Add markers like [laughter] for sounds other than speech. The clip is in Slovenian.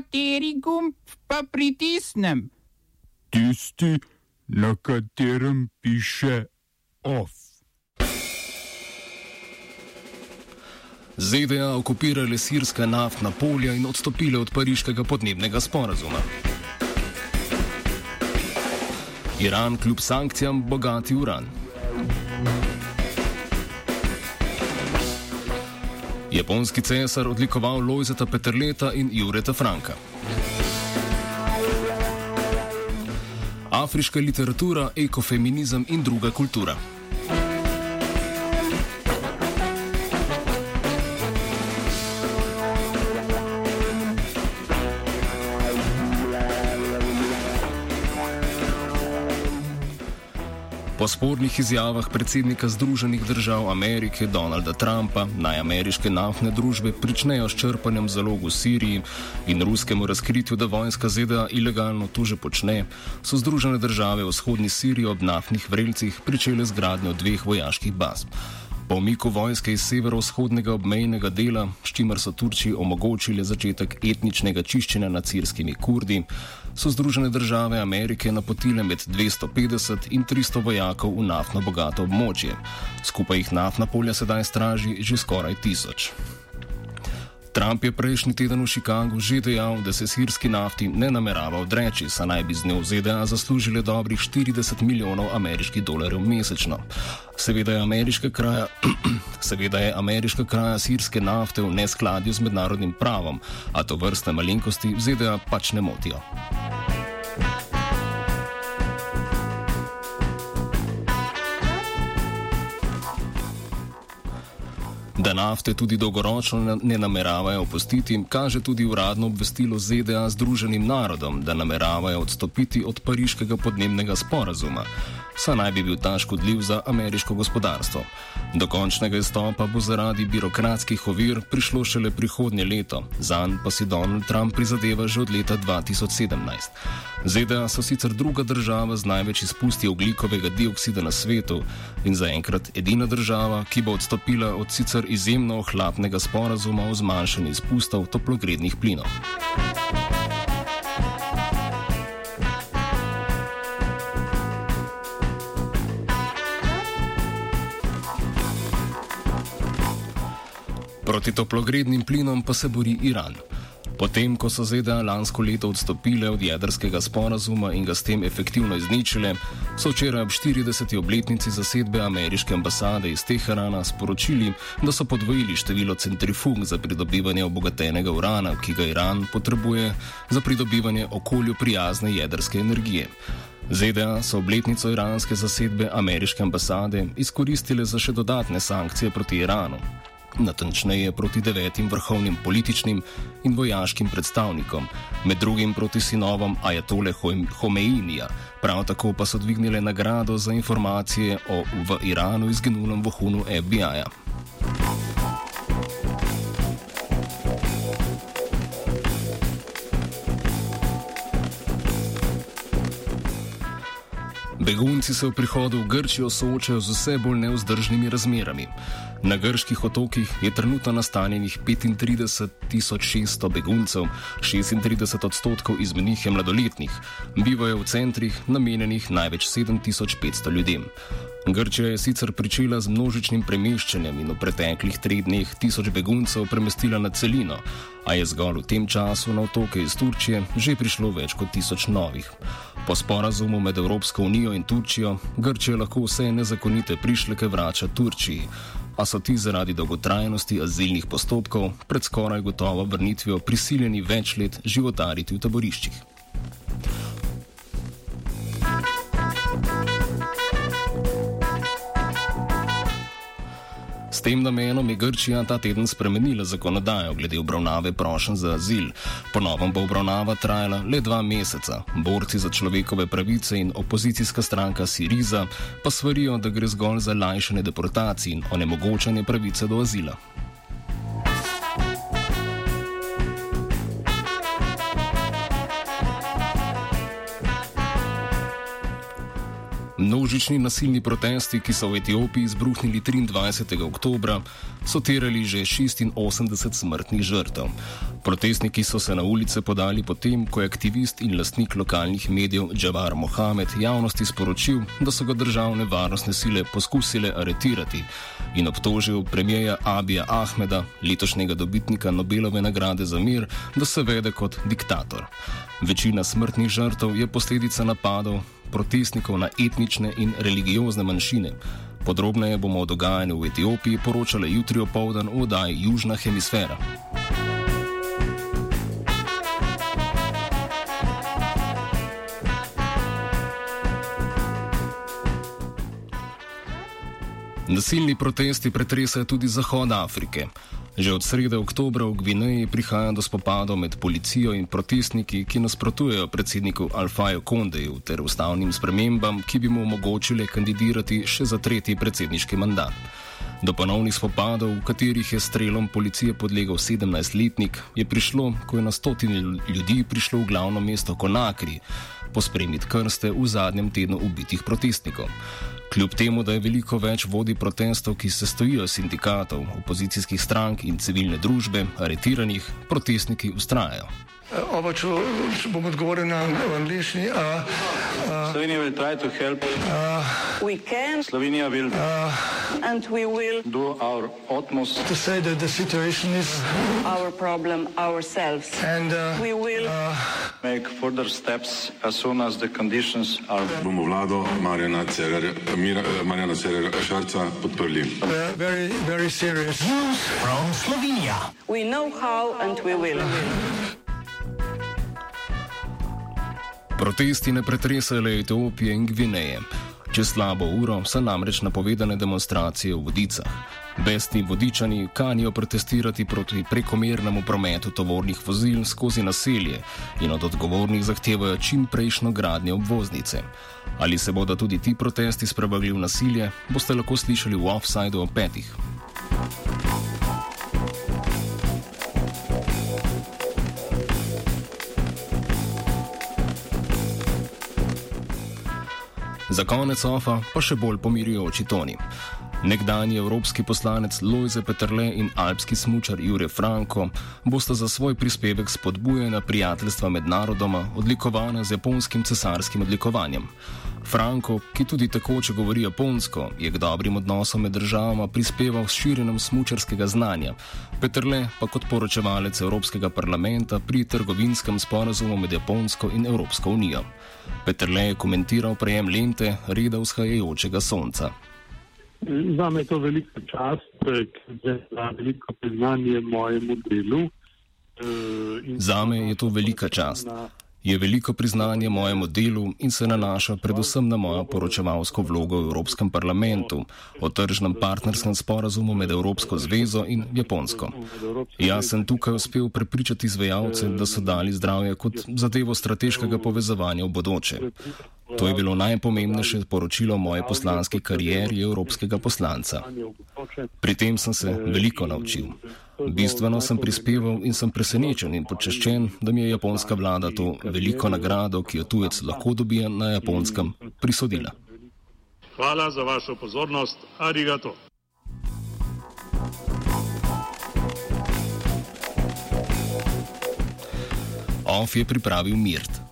Kateri gumb pa pritisnem? Tisti, na katerem piše OF. ZDA okupirale sirska naftna polja in odstopile od pariškega podnebnega sporazuma. Iran kljub sankcijam bogati uran. Japonski cesar odlikoval Lojzeta Peterleta in Jureta Franka. Afriška literatura, ekofeminizem in druga kultura. Po spornih izjavah predsednika Združenih držav Amerike Donalda Trumpa naj ameriške naftne družbe pričnejo s črpanjem zalog v Siriji in ruskemu razkritju, da vojska ZDA ilegalno to že počne, so Združene države v vzhodni Siriji ob naftnih vrelcih pričele z gradnjo dveh vojaških baz. Po umiku vojske iz severovzhodnega obmejnega dela, s čimer so Turčiji omogočili začetek etničnega čiščenja nad sirskimi kurdi, so Združene države Amerike napotile med 250 in 300 vojakov v naftno bogato območje. Skupaj jih naftna polja sedaj straži že skoraj tisoč. Trump je prejšnji teden v Chicagu že dejal, da se sirski nafti ne namerava odreči, saj naj bi z njo v ZDA zaslužile dobrih 40 milijonov ameriških dolarjev mesečno. Seveda je kraja, [clears throat] seveda je ameriška kraja sirske nafte v neskladju z mednarodnim pravom, a to vrste malenkosti v ZDA pač ne motijo. Da nafte tudi dolgoročno ne nameravajo opustiti, kaže tudi uradno obvestilo ZDA Združenim narodom, da nameravajo odstopiti od pariškega podnebnega sporazuma. Saj naj bi bil ta škodljiv za ameriško gospodarstvo. Do končnega izstopa bo zaradi birokratskih ovir prišlo šele prihodnje leto, zanj pa si Donald Trump prizadeva že od leta 2017. ZDA so sicer druga država z največ izpusti oglikovega dioksida na svetu in zaenkrat edina država, ki bo odstopila od sicer izjemno ohlapnega sporazuma o zmanjšanju izpustov toplogrednih plinov. Proti toplogrednim plinom pa se bori Iran. Potem, ko so ZDA lansko leto odstopile od jedrskega sporazuma in ga s tem efektivno izničile, so včeraj ob 40. obletnici zasedbe ameriške ambasade iz Teherana sporočili, da so podvojili število centrifug za pridobivanje obogatenega urana, ki ga Iran potrebuje za pridobivanje okolju prijazne jedrske energije. ZDA so obletnico iranske zasedbe ameriške ambasade izkoristile za še dodatne sankcije proti Iranu natančneje proti devetim vrhovnim političnim in vojaškim predstavnikom, med drugim proti sinovom Ajatole Homeinija. Prav tako pa so dvignile nagrado za informacije o v Iranu izginulem vohunu FBI-ja. Begunci se v prihodu v Grčijo soočajo z vse bolj neuzdržnimi razmerami. Na grških otokih je trenutno nastanjenih 35.600 beguncev, 36 odstotkov izmed njih je mladoletnih, bivajo v centrih, namenjenih največ 7500 ljudem. Grčija je sicer pričela z množičnim premeščanjem in v preteklih treh dneh tisoč beguncev premestila na celino, a je zgolj v tem času na otoke iz Turčije že prišlo več kot tisoč novih. Po sporazumu med Evropsko unijo in Turčijo Grčija lahko vse nezakonite prišleke vrača Turčiji, a so ti zaradi dolgotrajnosti azilnih postopkov pred skoraj gotovo vrnitvijo prisiljeni več let životariti v taboriščih. Tem namenom je Grčija ta teden spremenila zakonodajo glede obravnave prošen za azil. Ponovno bo obravnava trajala le dva meseca. Borci za človekove pravice in opozicijska stranka Siriza pa svarijo, da gre zgolj za lajšanje deportacij in onemogočanje pravice do azila. Množični nasilni protesti, ki so v Etiopiji izbruhnili 23. oktober, so terali že 86 smrtnih žrtev. Protestniki so se na ulice podali potem, ko je aktivist in lastnik lokalnih medijev Džavar Mohamed javnosti sporočil, da so ga državne varnostne sile poskusile aretirati in obtožil premijeja Abija Ahmeda, letošnjega dobitnika Nobelove nagrade za mir, da se vede kot diktator. Večina smrtnih žrtev je posledica napadov protestnikov na etnične in religiozne manjšine. Podrobneje bomo o dogajanju v Etiopiji poročali jutri opoldan v oddaji Južna hemisfera. Nasilni protesti pretresajo tudi Zahod Afrike. Že od srede oktobra v Gvineji prihaja do spopadov med policijo in protestniki, ki nasprotujejo predsedniku Alfaju Kondeju ter ustavnim spremembam, ki bi mu omogočile kandidirati še za tretji predsedniški mandat. Do ponovnih spopadov, v katerih je strelom policije podlegal 17-letnik, je prišlo, ko je na stotine ljudi prišlo v glavno mesto Konakri, pospremiti krste v zadnjem tednu ubitih protestnikov. Kljub temu, da je veliko več vodi protestov, ki se stojijo sindikatov, opozicijskih strank in civilne družbe, aretiranih, protestniki ustrajajo. Oba, če, če bom odgovoril na angliški. Slovenija will try to help. Uh, we can. Slovenija will. Uh, and we will. Do our utmost. To say that the situation is. Our problem ourselves. And uh, we will. Uh, make further steps as soon as the conditions are. Bomo vlado Marjana Cererera Šarca podprli. Uh, very, very serious. From Slovenia. We know how and we will. Protesti ne pretresajo Etiopije in Gvineje. Čez slabo uro so namreč napovedane demonstracije v vodicah. Besni vodičani kanijo protestirati proti prekomernemu prometu tovornih vozil skozi naselje in od odgovornih zahtevajo čim prejšnjo gradnjo obvoznice. Ali se bodo tudi ti protesti spremenili v nasilje, boste lahko slišali v offsajdu o petih. Za konec ofa pa še bolj pomirijoči toni. Nekdani evropski poslanec Lojze Petrle in alpski smučar Jure Franko bosta za svoj prispevek spodbujena prijateljstva med narodoma odlikovana z japonskim cesarskim odlikovanjem. Franko, ki tudi takoče govori japonsko, je k dobrim odnosom med državama prispeval s širjenjem smučarskega znanja, Petrle pa kot poročevalec Evropskega parlamenta pri trgovinskem sporazumu med Japonsko in Evropsko unijo. Petrle je komentiral prejem lente reda vzhajajočega sonca. Za me je to velika čast, ker je veliko priznanje mojemu delu. Za me je to velika čast. Je veliko priznanje mojemu delu in se nanaša predvsem na mojo poročevalsko vlogo v Evropskem parlamentu o tržnem partnerskem sporazumu med Evropsko zvezo in Japonsko. Jaz sem tukaj uspel prepričati izvajalce, da so dali zdravje kot zadevo strateškega povezovanja v bodoče. To je bilo najpomembnejše poročilo moje poslanske karieri evropskega poslanca. Pri tem sem se veliko naučil. Bistveno sem prispeval in sem presenečen in počaščen, da mi je japonska vlada to veliko nagrado, ki jo tujec lahko dobije na japonskem, prisodila. Hvala za vašo pozornost. Arigato. Off je pripravil Mirt.